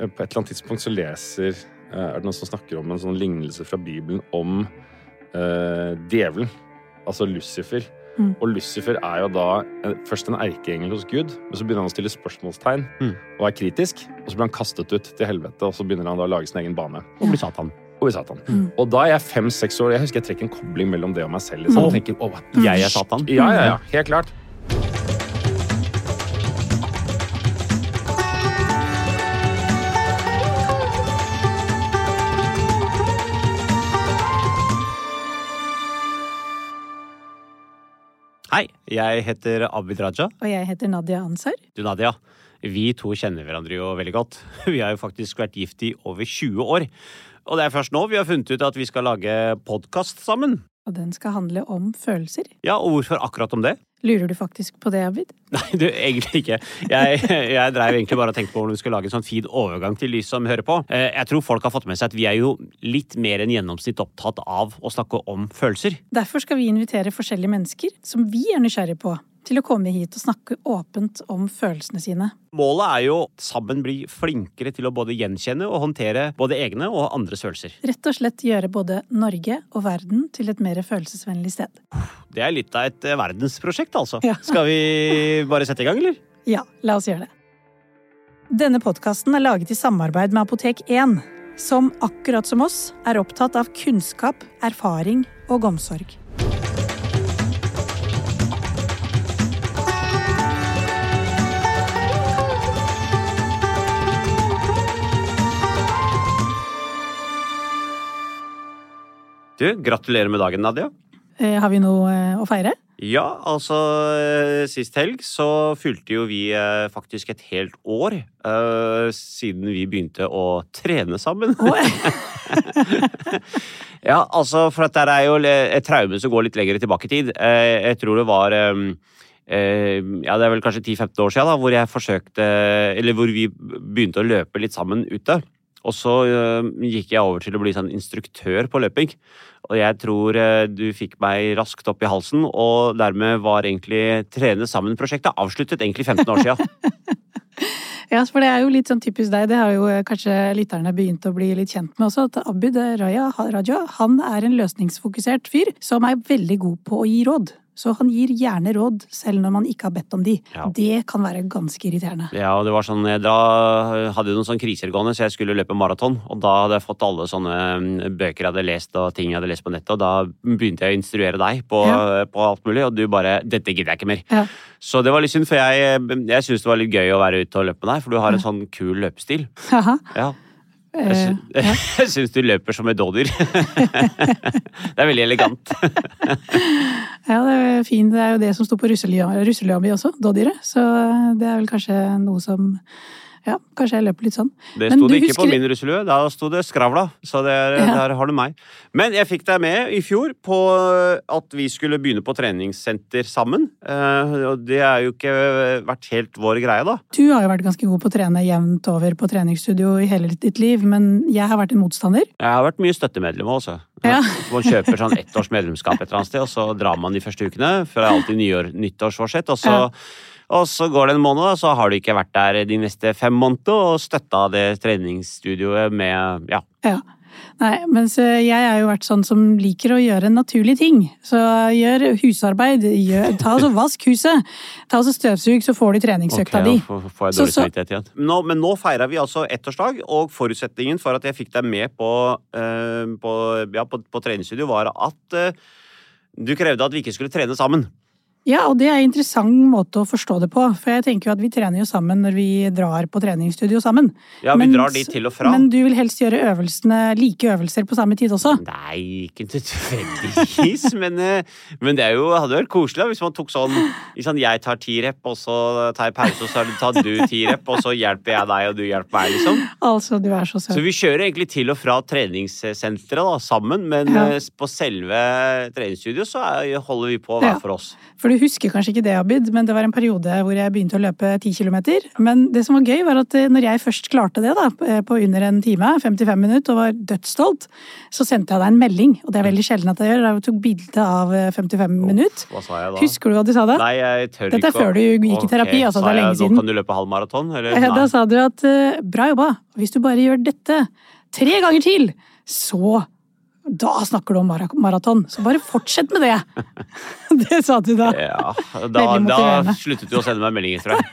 eh, på et eller annet tidspunkt så leser eh, Er det noen som snakker om en sånn lignelse fra Bibelen om eh, djevelen? Altså Lucifer. Mm. Og Lucifer er jo da eh, først en erkeengel hos Gud, men så begynner han å stille spørsmålstegn Mm. og er kritisk. Og så blir han kastet ut til helvete, og så begynner han da å lage sin egen bane. Og blir Satan. Og i Satan. Mm. Og da er jeg fem-seks år, og jeg husker jeg trekker en kobling mellom det og meg selv. Liksom. Mm. Jeg tenker, «Åh, Jeg er Satan. ja, ja, ja. Helt klart. Hei, jeg heter Abid Raja. Og jeg heter Nadia Ansar. Du, Nadia. Vi to kjenner hverandre jo veldig godt. Vi har jo faktisk vært gift i over 20 år. Og det er først nå vi har funnet ut at vi skal lage podkast sammen. Og den skal handle om følelser. Ja, og hvorfor akkurat om det? Lurer du faktisk på det, Abid? Nei, du, egentlig ikke. Jeg, jeg dreiv egentlig bare og tenkte på hvordan vi skulle lage en sånn fin overgang til de som hører på. Eh, Jeg tror folk har fått med seg at vi er jo litt mer enn gjennomsnitt opptatt av å snakke om følelser. Derfor skal vi invitere forskjellige mennesker som vi er nysgjerrige på, til å komme hit og snakke åpent om følelsene sine. Målet er jo sammen bli flinkere til å både gjenkjenne og håndtere både egne og andres følelser. Rett og slett gjøre både Norge og verden til et mer følelsesvennlig sted. Det er litt av et eh, verdensprosjekt, altså. Ja. Skal vi bare sette i gang, eller? Ja, la oss gjøre det. Denne podkasten er laget i samarbeid med Apotek 1, som akkurat som oss er opptatt av kunnskap, erfaring og omsorg. Du, gratulerer med dagen, Nadia. Eh, har vi noe eh, å feire? Ja, altså eh, Sist helg så fylte jo vi faktisk et helt år uh, siden vi begynte å trene sammen. Ja, altså, for at det er jo et traume som går litt lenger tilbake i tid. Uh, Jeg tror det var um, uh, Ja, det er vel kanskje 10-15 år siden da, hvor jeg forsøkte Eller hvor vi begynte å løpe litt sammen ute. Og så eh, gikk jeg over til å bli sånn instruktør på løping. Og jeg tror eh, du fikk meg raskt opp i halsen, og dermed var egentlig Trene sammen-prosjektet avsluttet egentlig 15 år siden. Ja, for det er jo litt sånn typisk deg. Det har jo eh, kanskje lytterne begynt å bli litt kjent med også. At Abid Raja, Raja han er en løsningsfokusert fyr som er veldig god på å gi råd. Så han gir gjerne råd, selv når man ikke har bedt om de. Ja. Det kan være ganske irriterende. Ja, og det var sånn, jeg da hadde jo noen sånne kriser gående, så jeg skulle løpe maraton. Og da hadde jeg fått alle sånne mm, bøker jeg hadde lest og ting jeg hadde lest på nettet. Og da begynte jeg å instruere deg på, på alt mulig, og du bare 'Dette gidder jeg ikke mer'. Ja. Så det var litt synd, for jeg, jeg syns det var litt gøy å være ute og løpe med deg, for du har en sånn kul løpestil. Aha. Ja. Jeg, Eh, sy jeg syns du løper som et dådyr. det er veldig elegant. Ja, det er fint. Det er jo det som sto på russelua russelua mi også, dådyret. Så det er vel kanskje noe som Ja, kanskje jeg løper litt sånn. Det sto det ikke på min russelue, da sto det skravla. Så er, Ja. der har du meg. Men jeg fikk deg med i fjor på at vi skulle begynne på treningssenter sammen. Eh, Og det har jo ikke vært helt vår greie, da. Du har jo vært ganske god på å trene jevnt over på treningsstudio i hele ditt liv, men jeg har vært en motstander. Jeg har vært mye støttemedlem også. Ja. Man kjøper sånn ett års medlemskap et eller annet sted, og så drar man de første ukene. For det er alltid nyår, nyttårsforsett. Og så, Ja. Og så går det en måned, og så har du ikke vært der de neste fem månedene og støtta det treningsstudioet med Ja. Ja. Nei, mens jeg har jo vært sånn som liker å gjøre naturlige ting. Så gjør husarbeid, gjør, ta og vask huset, ta og støvsug, så får du treningsøkta Ok, di. da får- jeg dårlig så- samvittighet igjen. Nå, men nå feirer vi altså ettårsdag, og forutsetningen for at jeg fikk deg med på, eh, på, ja, på, på treningsstudio, var at uh, du krevde at vi ikke skulle trene sammen. Ja, og det er en interessant måte å forstå det på. For jeg tenker jo at vi trener jo sammen når vi drar på treningsstudio sammen. Ja, vi Men- drar dit til og fra. Men du vil helst gjøre øvelsene, like øvelser på samme tid også? Nei, ikke nødvendigvis, men, eh, men det er jo, hadde vært koselig hvis man tok sånn, sånn Jeg tar ti rep, og så tar jeg pause, og så tar du ti rep, og så hjelper jeg deg, og du hjelper meg, liksom. Altså, du er så Så vi kjører egentlig til og fra treningssenteret da, sammen, men Ja. eh, på selve treningsstudio så er, holder vi på hver Ja. for oss. For du husker kanskje ikke det, Abid, men det var en periode hvor jeg begynte å løpe 10 km. Men det som var gøy, var at når jeg først klarte det, da, på under en time, 55 minutter, og var dødsstolt, så sendte jeg deg en melding. Og det er veldig sjelden at jeg gjør. Jeg tok bilde av 55 minutter. Hva sa jeg da? Husker du hva du sa da? Nei, jeg tør Dette er ikke før du gikk i terapi, altså, det er jeg, lenge Nå siden. kan du løpe halvmaraton, eller? Nei. Da sa du at eh, bra jobba, hvis du bare gjør dette tre ganger til, så da snakker du om mara- maraton. Så bare fortsett med det. Det sa du da. Ja, da, da sluttet du å sende meg meldinger, tror jeg.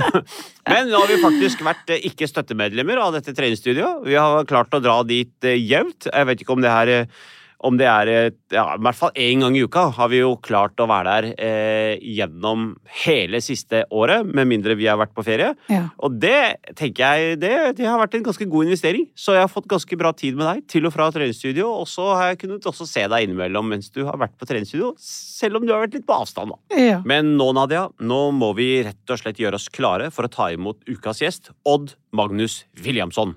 Men nå har vi faktisk vært eh, ikke støttemedlemmer av dette treningsstudioet. Vi har klart å dra dit eh, jevnt. Jeg vet ikke om det er eh, om det er ja, I hvert fall én gang i uka har vi jo klart å være der eh, gjennom hele siste året, med mindre vi har vært på ferie. Ja. Og det tenker jeg det, det har vært en ganske god investering. Så jeg har fått ganske bra tid med deg til og fra treningsstudio, og så har jeg kunnet også se deg innimellom mens du har vært på treningsstudio, selv om du har vært litt på avstand, da. Ja. Men nå, Nadia, nå må vi rett og slett gjøre oss klare for å ta imot ukas gjest, Odd Magnus Williamson.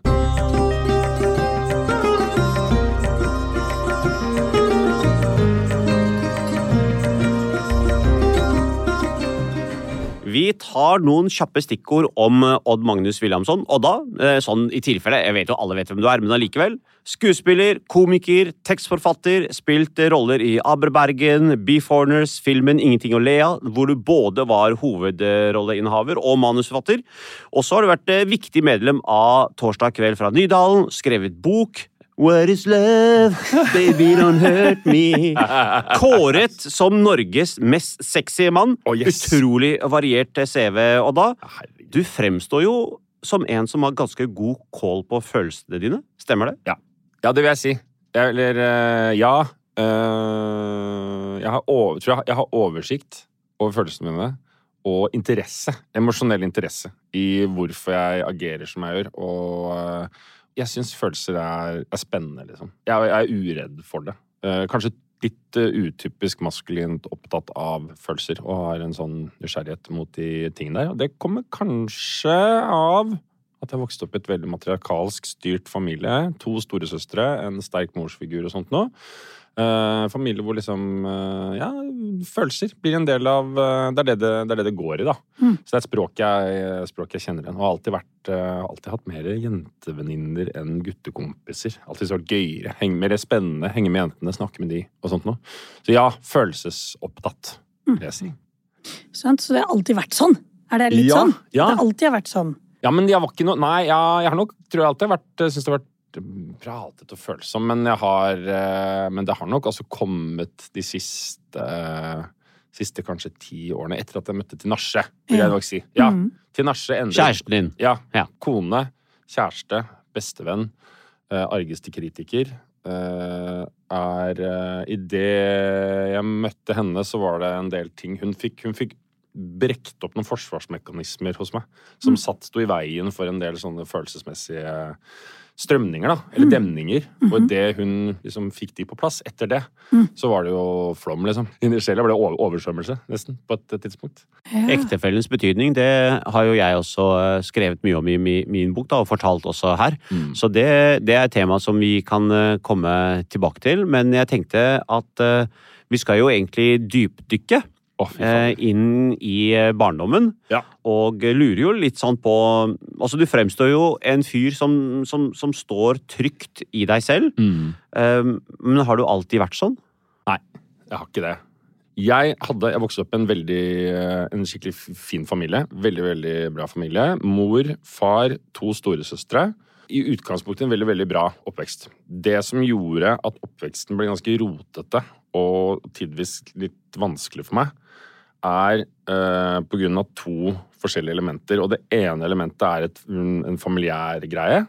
Vi tar noen kjappe stikkord om eh, Odd Magnus Williamson. Og da, eh, sånn i tilfelle, jeg vet jo alle vet hvem du er, men allikevel. Skuespiller, komiker, tekstforfatter, spilt roller i Aberbergen, Beeforners, filmen Ingenting å le av, hvor du både var hovedrolleinnehaver og manusforfatter. Og så har du vært eh, viktig medlem av Torsdag kveld fra Nydalen, skrevet bok. What is love? Baby, don't hurt me. Kåret som Norges mest sexy mann. Oh, yes. Utrolig variert CV. Og da, du fremstår jo som en som har ganske god kål på følelsene dine. Stemmer det? Ja, det vil jeg si. Jeg, eller eh, ja. Eh, jeg, har over, tror jeg, jeg har oversikt over følelsene mine. Og interesse. Emosjonell interesse i hvorfor jeg agerer som jeg gjør. Og eh, jeg syns følelser er, er spennende, liksom. Jeg, jeg er uredd for det. Eh, kanskje litt uh, utypisk maskulint opptatt av følelser og har en sånn nysgjerrighet mot de tingene der. Og det kommer kanskje av at jeg vokste opp i et veldig matriarkalsk styrt familie. To storesøstre, en sterk morsfigur og sånt noe. Eh, familie hvor liksom eh, Ja, følelser blir en del av eh, det, er det, det, det er det det går i, da. Mm. Så det er et språk jeg, språk jeg kjenner igjen. Og har alltid vært alltid hatt mer jentevenninner enn guttekompiser. Alltid så gøyere. Henge, mer spennende. Henge med jentene, snakke med de og sånt noe. Så ja, følelsesopptatt, vil jeg si. Sant? Så det har alltid vært sånn? Er det litt Ja, sånn? ja. Det har alltid vært sånn. Ja, men jeg var ikke noe Nei, ja, jeg har nok tror jeg alltid vært Syns det har vært pratet og følsom, men jeg har eh, Men det har nok altså kommet de siste Siste kanskje ti årene etter at jeg møtte Tinashe, vil jeg nok si. Ja, Mm. Tinashe endret Kjæresten din. Ja. Ja. Kone, kjæreste, bestevenn, eh, argeste kritiker. eh, er uh, Idet jeg møtte henne, så var det en del ting Hun fikk, hun fikk brekt opp noen forsvarsmekanismer hos meg som satt sto i veien for en del sånne følelsesmessige strømninger, da. Eller demninger. Og idet hun liksom fikk de på plass, etter det, så var det jo flom, liksom. Inni sjela ble det over- oversvømmelse, nesten, på et, tidspunkt. Ja. Ektefellens betydning, det har jo jeg også eh, skrevet mye om i min bok, da, og fortalt også her. Så det, det er et tema som vi kan eh, komme tilbake til. Men jeg tenkte at uh, vi skal jo egentlig dypdykke Eh, inn i eh, barndommen. Ja. Og lurer jo litt sånn på Altså, du fremstår jo en fyr som, som, som står trygt i deg selv. Mm. Eh, men har du alltid vært sånn? Nei, Jeg har ikke det. Jeg, hadde, jeg vokste opp i en veldig En skikkelig fin familie. Veldig, veldig bra familie. Mor, far, to storesøstre. I utgangspunktet en veldig, veldig bra oppvekst. Det som gjorde at oppveksten ble ganske rotete og tidvis litt vanskelig for meg, er eh, på grunn av to forskjellige elementer. Og det ene elementet er et, en familiær greie.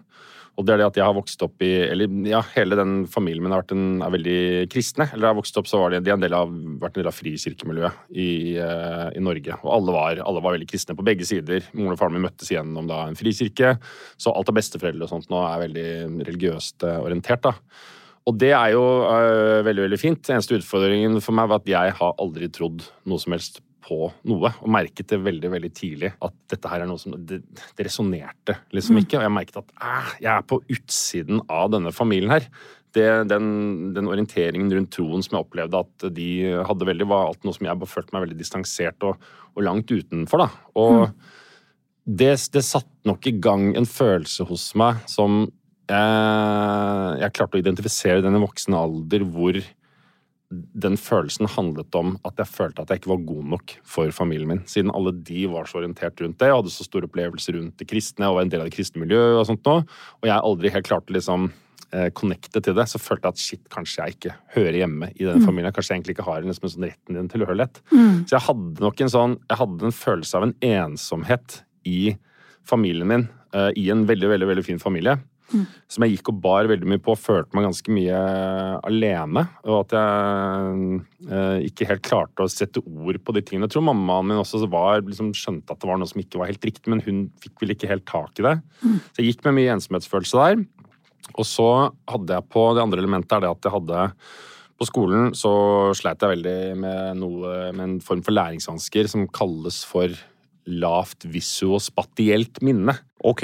Og det er det at jeg har vokst opp i Eller ja, hele den familien min har vært en, er veldig kristne. Eller da jeg vokste opp, så var de, de en del av, vært en del av frikirkemiljøet i, eh, i Norge. Og alle var, alle var veldig kristne på begge sider. Moren og faren min møttes igjennom da en frikirke. Så alt av besteforeldre og sånt nå er veldig religiøst eh, orientert, da. Og det er jo uh, veldig veldig fint. Eneste utfordringen for meg var at jeg har aldri trodd noe som helst på noe. Og merket det veldig veldig tidlig at dette her er noe som Det, det resonnerte liksom ikke. Og jeg merket at æh, jeg er på utsiden av denne familien her. det, den, den, orienteringen rundt troen som jeg opplevde at de hadde veldig, var alt noe som jeg bare følte meg veldig distansert og, og langt utenfor. da. Og mm. det, det satte nok i gang en følelse hos meg som jeg, jeg klarte å identifisere den i voksen alder hvor den følelsen handlet om at jeg følte at jeg ikke var god nok for familien min. Siden alle de var så orientert rundt det og hadde så store opplevelser rundt det kristne og var en del av det kristne miljøet og sånt nå, og jeg aldri helt klarte liksom eh, connecte til det, så følte jeg at shit, kanskje jeg ikke hører hjemme i denne mm. familien. Kanskje jeg egentlig ikke har liksom en sånn retten din tilhørighet. Mm. Så jeg hadde nok en sånn Jeg hadde en følelse av en ensomhet i familien min, eh, i en veldig, veldig, veldig fin familie. Som jeg gikk og bar veldig mye på, følte meg ganske mye alene. Og at jeg eh, ikke helt klarte å sette ord på de tingene. Jeg tror mammaen min også var, liksom, skjønte at det var noe som ikke var helt riktig, men hun fikk vel ikke helt tak i det. Mm. Så jeg gikk med mye ensomhetsfølelse der. Og så hadde jeg på Det andre elementet er det at jeg hadde på skolen så sleit jeg veldig med, noe, med en form for læringsvansker som kalles for lavt visuospatielt minne. Ok,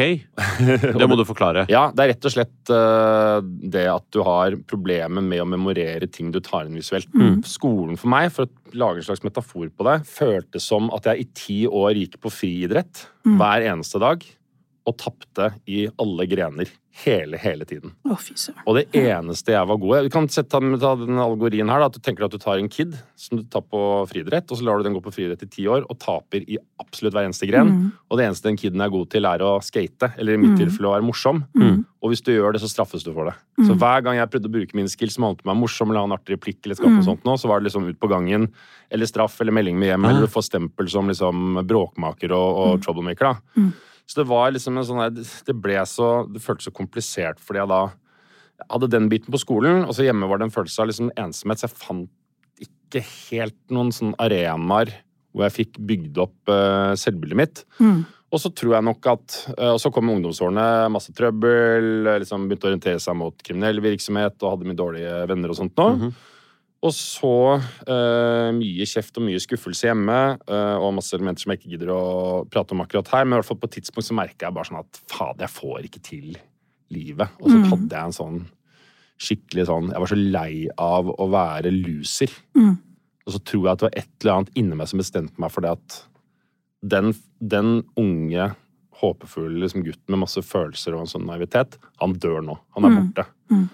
det må du forklare. ja, det er rett og slett uh, det at du har problemer med å memorere ting du tar inn visuelt. Mm. Skolen for meg, for å lage en slags metafor på det, føltes som at jeg i ti år gikk på friidrett mm. hver eneste dag og tapte i alle grener. Hele, hele tiden. Oh, og det eneste jeg var god i Du kan sette ta den algorien her. Da, at du tenker at du tar en kid som du tar på friidrett, og så lar du den gå på friidrett i ti år og taper i absolutt hver eneste gren. Mm. Og det eneste den kiden er god til, er å skate, eller i mitt mm. tilfelle å være morsom. Mm. Og hvis du gjør det, så straffes du for det. Så mm. hver gang jeg prøvde å bruke mine skills som handlet om å være morsom eller ha en artig replikk, eller skape noe mm. sånt nå, så var det liksom ut på gangen, eller straff, eller melding med hjem, ah. eller få stempel som liksom bråkmaker og, og mm. troublemaker. da. Så det var liksom en sånn Det ble så Det føltes så komplisert fordi jeg da jeg hadde den biten på skolen, og så hjemme var det en følelse av liksom ensomhet, så jeg fant ikke helt noen sånn arenaer hvor jeg fikk bygd opp uh, selvbildet mitt. Mm. Og så tror jeg nok at uh, Og så kom ungdomsårene, masse trøbbel, liksom begynte å orientere seg mot kriminell virksomhet og hadde mye dårlige venner og sånt nå. Mm -hmm. Og så uh, mye kjeft og mye skuffelse hjemme, uh, og masse elementer som jeg ikke gidder å prate om akkurat her. Men i hvert fall på et tidspunkt så merka jeg bare sånn at fader, jeg får ikke til livet. Og så mm. hadde jeg en sånn skikkelig sånn Jeg var så lei av å være loser. Mm. Og så tror jeg at det var et eller annet inni meg som bestemte meg for det at den, den unge, håpefulle liksom, gutten med masse følelser og en sånn naivitet, han dør nå. Han er mm. borte. Mm.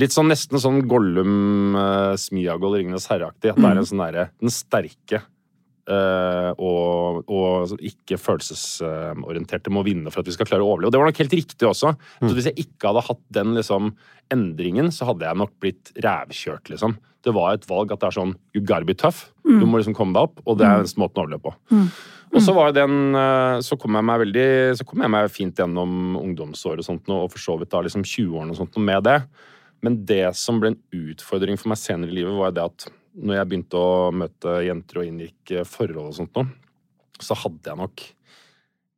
Litt sånn nesten sånn Gollum, uh, Smiagol, Ringenes herre-aktig. At det er en mm. sånn derre Den sterke uh, og, og, ikke følelsesorienterte må vinne for at vi skal klare å overleve. Og det var nok helt riktig også. Mm. Så hvis jeg ikke hadde hatt den liksom endringen, så hadde jeg nok blitt rævkjørt, liksom. Det var et valg at det er sånn You gotta be tough. Mm. Du må liksom komme deg opp, og det er den eneste måten å overleve på. Mm. Og så var den eh, Så kom jeg meg veldig Så kom jeg meg fint gjennom ungdomsåret og sånt, og for så vidt da liksom 20-årene og sånt med det. Men det som ble en utfordring for meg senere i livet, var det at når jeg begynte å møte jenter og inngikk eh, forhold og sånt noe, så hadde jeg nok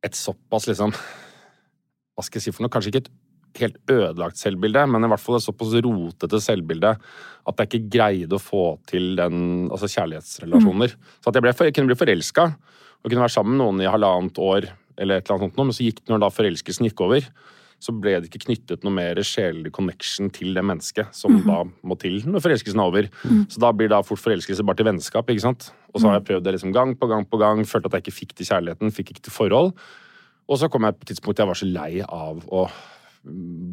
et såpass liksom Hva skal jeg si for noe? Kanskje ikke et helt ødelagt selvbilde, men i hvert fall et såpass rotete selvbilde at jeg ikke greide å få til den, altså kjærlighetsrelasjoner. Mm. Så at jeg, ble, jeg kunne bli forelska og kunne være sammen med noen i halvannet år, eller et eller annet sånt, men så gikk når da forelskelsen gikk over, så ble det ikke knyttet noe mer sjelelig connection til det mennesket som mm -hmm. da må til når forelskelsen er over. Mm. Så da blir da fort forelskelse bare til vennskap. ikke sant? Og så har jeg mhm. prøvd det liksom gang på gang på gang, følte at jeg ikke fikk til kjærligheten, fikk ikke til forhold. Og så kom jeg på et tidspunkt jeg var så lei av å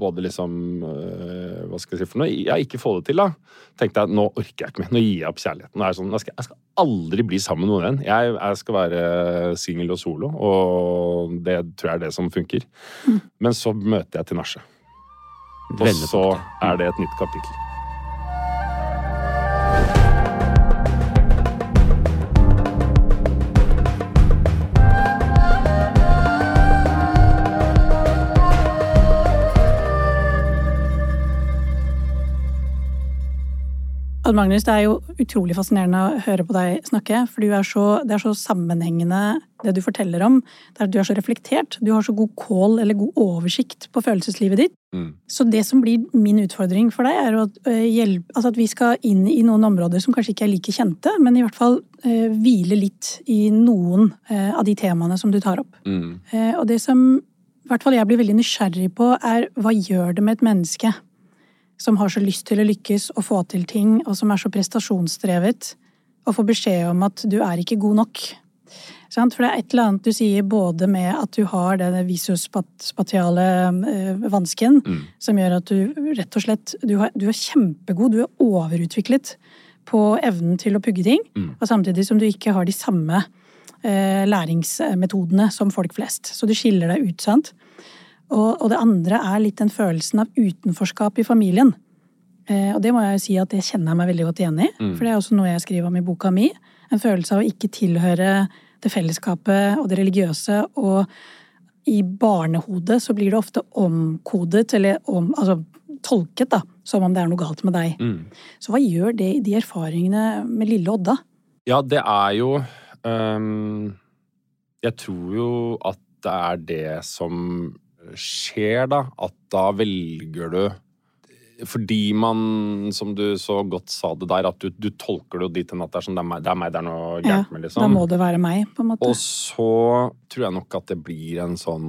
både liksom øh, Hva skal jeg si for noe? Ja, ikke få det til, da. Tenkte jeg nå orker jeg ikke mer. Nå gir jeg opp kjærligheten. Nå er jeg, sånn, jeg, skal, jeg skal aldri bli sammen med noen igjen. Jeg, jeg skal være singel og solo, og det tror jeg er det som funker. Mm. Men så møter jeg Tinashe. Og så er det et nytt kapittel. Odd Magnus, det er jo utrolig fascinerende å høre på deg snakke. For er så, det er så sammenhengende, det du forteller om. Det er du er så reflektert. Du har så god kål eller god oversikt på følelseslivet ditt. Mm. Så det som blir min utfordring for deg, er at, uh, hjelp, altså at, vi skal inn i noen områder som kanskje ikke er like kjente, men i hvert fall uh, hvile litt i noen uh, av de temaene som du tar opp. Mm. og det som i hvert fall jeg blir veldig nysgjerrig på, er hva gjør det med et menneske som har så lyst til å lykkes og få til ting, og som er så prestasjonsdrevet, og får beskjed om at du er ikke god nok. For det er et eller annet du sier både med at du har den visuspatiale øh, vansken, Mm. som gjør at du rett og slett du, har, du er kjempegod, du er overutviklet på evnen til å pugge ting, Mm. og samtidig som du ikke har de samme eh, læringsmetodene som folk flest. Så du skiller deg ut, sant. Og, og det andre er litt den følelsen av utenforskap i familien. Eh, og det må jeg jo si at det kjenner jeg meg veldig godt igjen i. Mm. For det er også noe jeg skriver om i boka mi. En følelse av å ikke tilhøre det fellesskapet og det religiøse. Og i barnehodet så blir det ofte omkodet, eller om, altså tolket, da, som om det er noe galt med deg. Mm. Så hva gjør det i de erfaringene med lille Odda? Ja, det er jo um, Jeg tror jo at det er det som skjer, da. At da velger du fordi man, som du så godt sa det der, at du, du tolker det jo dit hen at det er sånn det er meg det er, meg, det er noe Ja, gærent med, Da liksom. må det være meg, på en måte. Og så tror jeg nok at det blir en sånn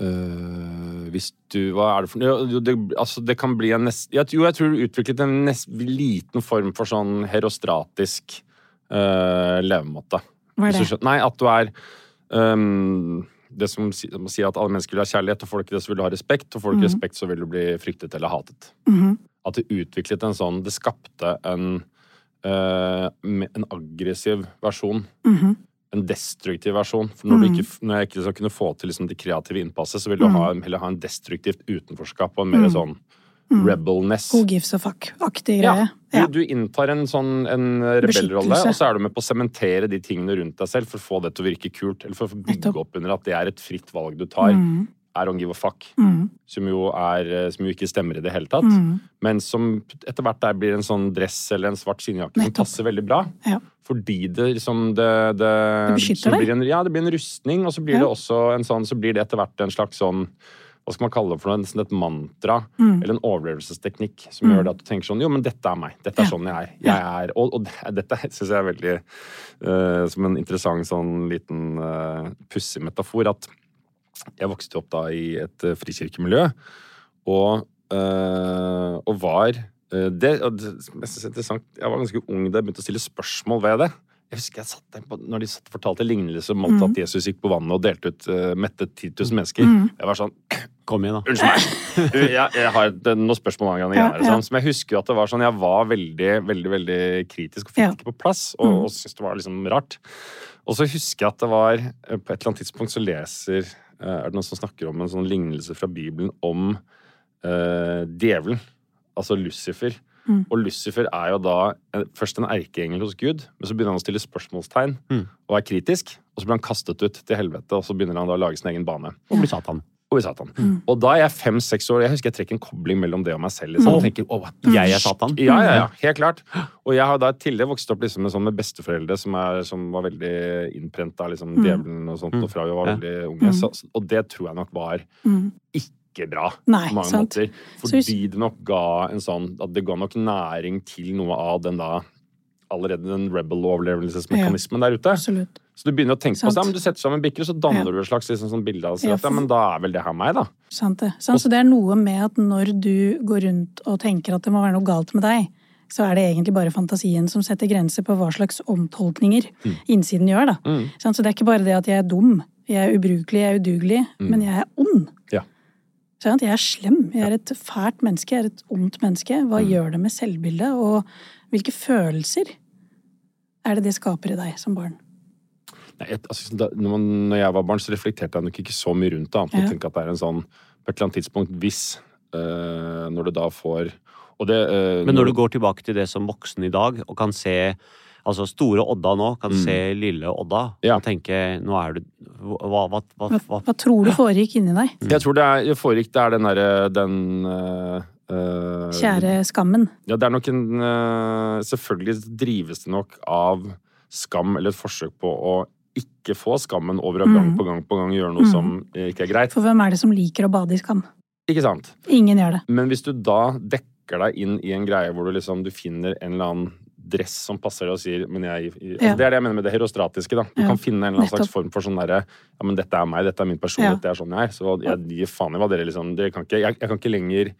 øh, Hvis du Hva er det for noe? Jo, det, altså, det kan bli en nest... Jo, jeg tror du utviklet en nest, liten form for sånn herostratisk øh, levemåte. Hva er det? Nei, at du er øhm, Det som man sier at alle mennesker vil ha kjærlighet, og får du ikke det, så vil du ha respekt, og får du ikke mm. respekt, så vil du bli fryktet eller hatet. Mhm. At det utviklet en sånn Det skapte en uh, en aggressiv versjon Mhm. en destruktiv versjon. For når, du Mm. ikke, når jeg ikke kunne få til liksom det kreative innpasset, så vil du Mm. ha, heller ha en destruktivt utenforskap og en mer Mm. sånn Mm. rebelness. Who gives a fuck-aktig greie. du, Ja. du inntar en sånn en rebellrolle, og så er du med på å sementere de tingene rundt deg selv for å få det til å virke kult. Eller for å bygge opp under at det er et fritt valg du tar. Mm. I don't give a fuck. Mm. Som jo, er, som jo ikke stemmer i det hele tatt. Mm. Men som etter hvert der blir en sånn dress eller en svart skinnjakke som passer veldig bra. Ja. Fordi det liksom det, det, beskytter deg. blir en, Ja, det blir en rustning, og så blir Ja. det også en sånn Så blir det etter hvert en slags sånn Hva skal man kalle det for noe? Nesten et mantra. Mm. Eller en overlevelsesteknikk som Mm. gjør det at du tenker sånn Jo, men dette er meg. Dette er Ja. sånn jeg er. Jeg er og, og dette syns jeg er veldig uh, Som en interessant sånn liten uh, pussig metafor. At jeg vokste opp da i et uh, frikirkemiljø, og, uh, og var det, og det jeg synes er interessant, jeg var ganske ung da jeg begynte å stille spørsmål ved det. Jeg husker jeg satt på, Når de satt fortalte lignelser om alt Mm. at Jesus gikk på vannet og delte ut uh, mettet 10 000 mennesker. Mm. Jeg var sånn Kom igjen, da. Unnskyld meg! Jeg, jeg har et, noen spørsmål angående Ja, ja. Sånn, som jeg husker at det var sånn, jeg var veldig veldig, veldig kritisk og fikk Ja. ikke på plass. Og, Mm. og syntes det var liksom rart. Og så husker jeg at det var eh, På et eller annet tidspunkt så leser eh, Er det noen som snakker om en sånn lignelse fra Bibelen om uh, djevelen? Altså Lucifer. Mm. Og Lucifer er jo da først en erkeengel hos Gud, men så begynner han å stille spørsmålstegn Mm. og er kritisk. Og så blir han kastet ut til helvete, og så begynner han da å lage sin egen bane. Og blir Satan. I Satan. Mm. Og da er jeg fem-seks år, og jeg husker jeg trekker en kobling mellom det og meg selv. Liksom. Mm. Jeg tenker, «Åh, Jeg er Satan. ja, ja, ja, helt klart. Og jeg har da tidligere vokst opp liksom med, sånn, med besteforeldre som, er, som var veldig innprent av liksom, Mm. djevelen og sånt, Mm. og fra vi var Ja. veldig unge. Mm. Så, og det tror jeg nok var Mm. ikke bra Nei, på mange sant. måter. Så hvis- Fordi det nok ga en sånn At det ga nok næring til noe av den da allerede den rebel-overlevelsesmekanismen der ute. Absolutt. Så du begynner å tenke på Sant. på ja, men du setter sammen bikker, og så danner Ja. du et slags liksom, sånn bilde av Ja, at, ja, for- men da er vel det her meg, da. Sant det. Sant? Så det er noe med at når du går rundt og tenker at det må være noe galt med deg, så er det egentlig bare fantasien som setter grenser på hva slags omtolkninger Mm. innsiden gjør. da. Mm. Sant? Så det er ikke bare det at jeg er dum, jeg er ubrukelig, jeg er udugelig, Mm. men jeg er ond. Ja. Sant? Jeg er slem, jeg er et fælt menneske, jeg er et ondt menneske. Hva Mm. gjør det med selvbildet, og hvilke følelser er det det skaper i deg som barn? Nei, et, altså, da når, man, når jeg var barn, så reflekterte jeg nok ikke så mye rundt det. Annet enn å tenke at det er en sånn På et eller annet tidspunkt, hvis øh, Når du da får Og det øh, Men når du går tilbake til det som voksen i dag, og kan se Altså store Odda nå, kan Mm. se lille Odda, Ja. og tenke Nå er du Hva, hva, hva, Hva, hva hva tror du foregikk inni deg? Jeg tror det er foregikk det er den derre den øh, øh, Kjære skammen. Ja, det er nok en uh, Selvfølgelig drives det nok av skam eller et forsøk på å ikke få skammen over å gang Mm. på gang på gang gjøre noe Mm. som eh, ikke er greit. For hvem er det som liker å bade i skam? Ikke sant? Ingen gjør det. Men hvis du da dekker deg inn i en greie hvor du liksom du finner en eller annen dress som passer deg og sier men jeg, altså Ja. Det er det jeg mener med det herostratiske. da. Du Ja, kan finne en eller annen slags form for sånn derre Ja, men dette er meg, dette er min person, Ja. dette er sånn jeg er. Så jeg gir faen i hva dere liksom dere kan ikke, jeg, jeg kan ikke lenger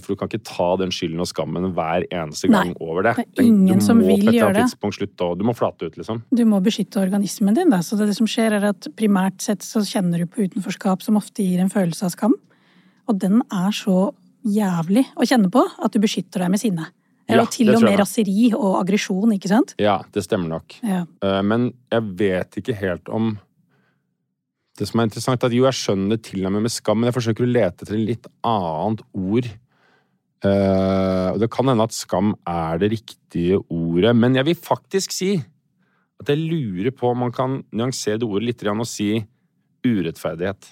for du kan ikke ta den skylden og skammen hver eneste Nei, gang over det. det er ingen du som må vil på et eller gjøre annet det. tidspunkt slutte Du må flate ut, liksom. Du må beskytte organismen din. Da. Så det, det som skjer, er at primært sett så kjenner du på utenforskap, som ofte gir en følelse av skam. Og den er så jævlig å kjenne på at du beskytter deg med sinne. Ja, og til det og med raseri og aggresjon, ikke sant? Ja, det stemmer nok. Ja. Eh, Men jeg vet ikke helt om Det som er interessant, er at jo, jeg skjønner det til og med med skam, men jeg forsøker å lete etter et litt annet ord. Uh, og det kan hende at skam er det riktige ordet, men jeg vil faktisk si at jeg lurer på om man kan nyansere det ordet litt og si urettferdighet.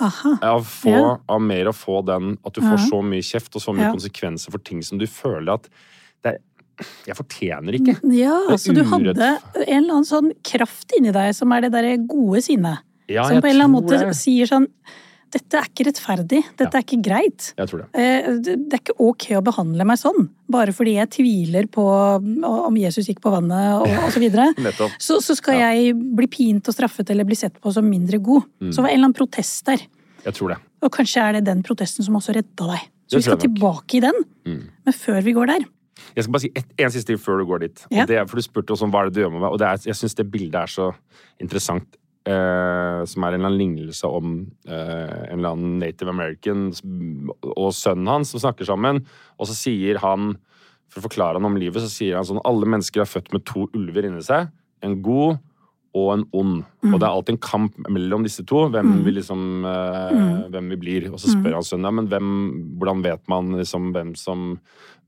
Aha. Av, få, Ja. av mer å få den at du får så mye kjeft og så mye Ja. konsekvenser for ting som du føler at det er, Jeg fortjener ikke. Ja, Det er så du hadde en eller annen sånn kraft inni deg som er det derre gode sinnet. Ja, som på en eller annen måte det. sier sånn Dette er ikke rettferdig. Dette er ikke greit. Jeg tror det. Eh, Det er ikke ok å behandle meg sånn, bare fordi jeg tviler på om Jesus gikk på vannet og, osv. så. Så, så skal jeg bli pint og straffet eller bli sett på som mindre god. Mm. Så det var en eller annen protest der. Jeg tror det. Og kanskje er det den protesten som også redda deg. Så vi skal tilbake i den. Mm. Men før vi går der Jeg skal bare si et, en siste ting før du går dit. Ja. Er, for Du spurte også om hva er det du gjør med meg, og det er, jeg syns det bildet er så interessant. Eh, som er en eller annen lignelse om eh, en eller annen native american og sønnen hans som snakker sammen. Og så sier han, for å forklare han om livet, så sier han sånn alle mennesker er født med to ulver inni seg. En god og en ond. Og det er alltid en kamp mellom disse to. Hvem vi liksom eh, Hvem vi blir. Og så spør han sønnen ja, men hvem, hvordan vet man liksom hvem som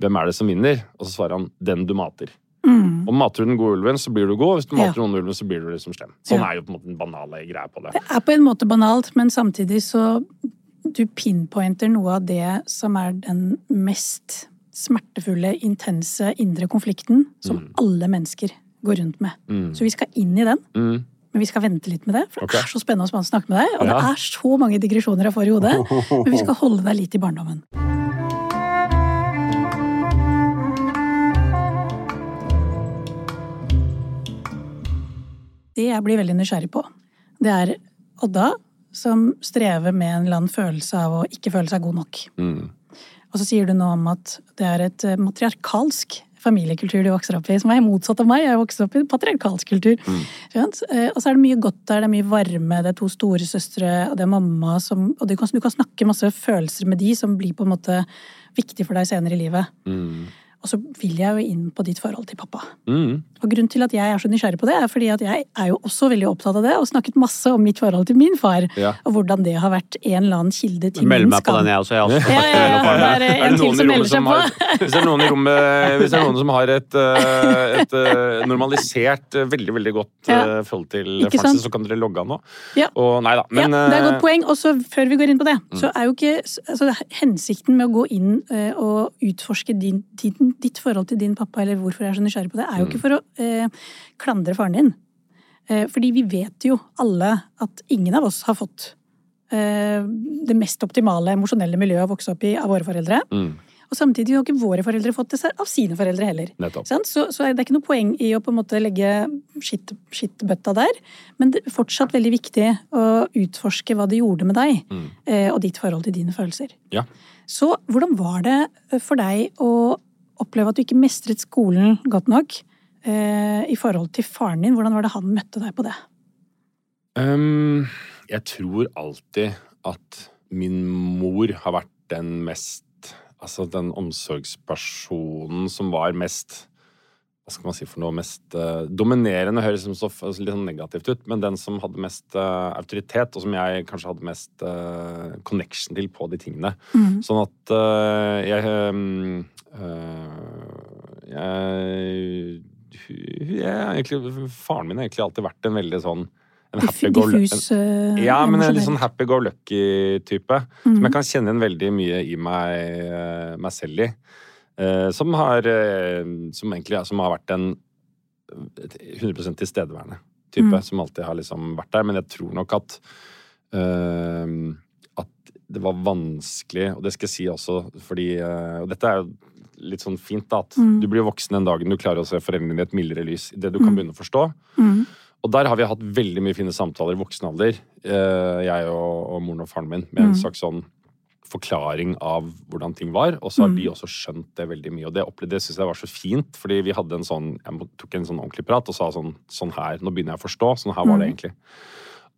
Hvem er det som vinner? Og så svarer han den du mater. Mm. Og mater du den gode ulven, så blir du god. Hvis du Ja. mater den onde ulven, så blir du liksom slem. Sånn Ja. er jo på en måte den banale greia på det. Det er på en måte banalt, men samtidig så Du pinpointer noe av det som er den mest smertefulle, intense indre konflikten som alle mennesker går rundt med. Mm. Så vi skal inn i den. Mm. Men vi skal vente litt med det, for det det er så spennende å snakke med deg. Og det er så mange digresjoner jeg får i hodet. Men vi skal holde deg litt i barndommen. Det jeg blir veldig nysgjerrig på, det er Odda som strever med en eller annen følelse av å ikke føle seg god nok. Mm. Og så sier du noe om at det er et eh, matriarkalsk familiekultur du vokser opp i, som er motsatt av meg. Jeg vokste opp i en patriarkalsk kultur. Skjønt? Eh, Og så er det mye godt der, det er mye varme, det er to storesøstre, og det er mamma som Og du kan, du kan snakke masse følelser med de som blir på en måte viktig for deg senere i livet. Mm. Og så vil jeg jo inn på ditt forhold til pappa. Mm. Og grunnen til at jeg er så nysgjerrig på det, er fordi at jeg er jo også veldig opptatt av det, og snakket masse om mitt forhold til min far. Ja. Og hvordan det har vært en eller annen kilde til Meld min meg på den, jeg også. Jeg også Ja, ja, ja, det er Er det noen i som rommet som på. har, hvis det er noen i rommet Hvis det er noen som har et, eh, et eh, normalisert, eh, veldig veldig godt Ja. forhold til faren sin, så kan dere logge av nå. Ja. Og nei da, men ja, det er et godt poeng. Og så før vi går inn på det, Mm. så er jo ikke altså, hensikten med å gå inn og utforske din, din, ditt forhold til din pappa, eller hvorfor jeg er så nysgjerrig på det, er jo Mm. ikke for å eh, klandre faren din. Eh, fordi vi vet jo alle at ingen av oss har fått eh, det mest optimale emosjonelle miljøet å vokse opp i av våre foreldre. mm, Og samtidig har ikke våre foreldre fått det av sine foreldre heller. Så, så det er ikke noe poeng i å på en måte legge skitt- skittbøtta der, men det er fortsatt veldig viktig å utforske hva det gjorde med deg, Mm. eh, og ditt forhold til dine følelser. Ja. Så hvordan var det for deg å oppleve at du ikke mestret skolen godt nok eh, i forhold til faren din? Hvordan var det han møtte deg på det? Um, jeg tror alltid at min mor har vært den mest Altså den omsorgspersonen som var mest Hva skal man si for noe? Mest uh, dominerende høres som så altså litt sånn negativt ut, men den som hadde mest uh, autoritet, og som jeg kanskje hadde mest uh, connection til på de tingene. Sånn at jeg jeg, jeg egentlig, Faren min har egentlig alltid vært en veldig sånn en happy go eh, ja, men en litt sånn happy go lucky-type. Som jeg kan kjenne igjen veldig mye i meg, meg selv i. Eh, som har eh, Som egentlig som har vært en 100% tilstedeværende type. Som alltid har liksom vært der. Men jeg tror nok at uh, At det var vanskelig, og det skal jeg si også fordi uh, Og dette er jo litt sånn fint, da. At du blir voksen den dagen du klarer å se foreldrene dine i et mildere lys. Det du kan begynne å forstå. Mm. Og der har vi hatt veldig mye fine samtaler i voksen alder, uh, jeg og, og moren og faren min, med en slags sånn forklaring av hvordan ting var. Og så har de også skjønt det veldig mye. Og det opplevde det synes jeg var så fint, fordi vi hadde en sånn Jeg tok en sånn ordentlig prat og sa sånn Sånn her, nå begynner jeg å forstå. Sånn her var det egentlig.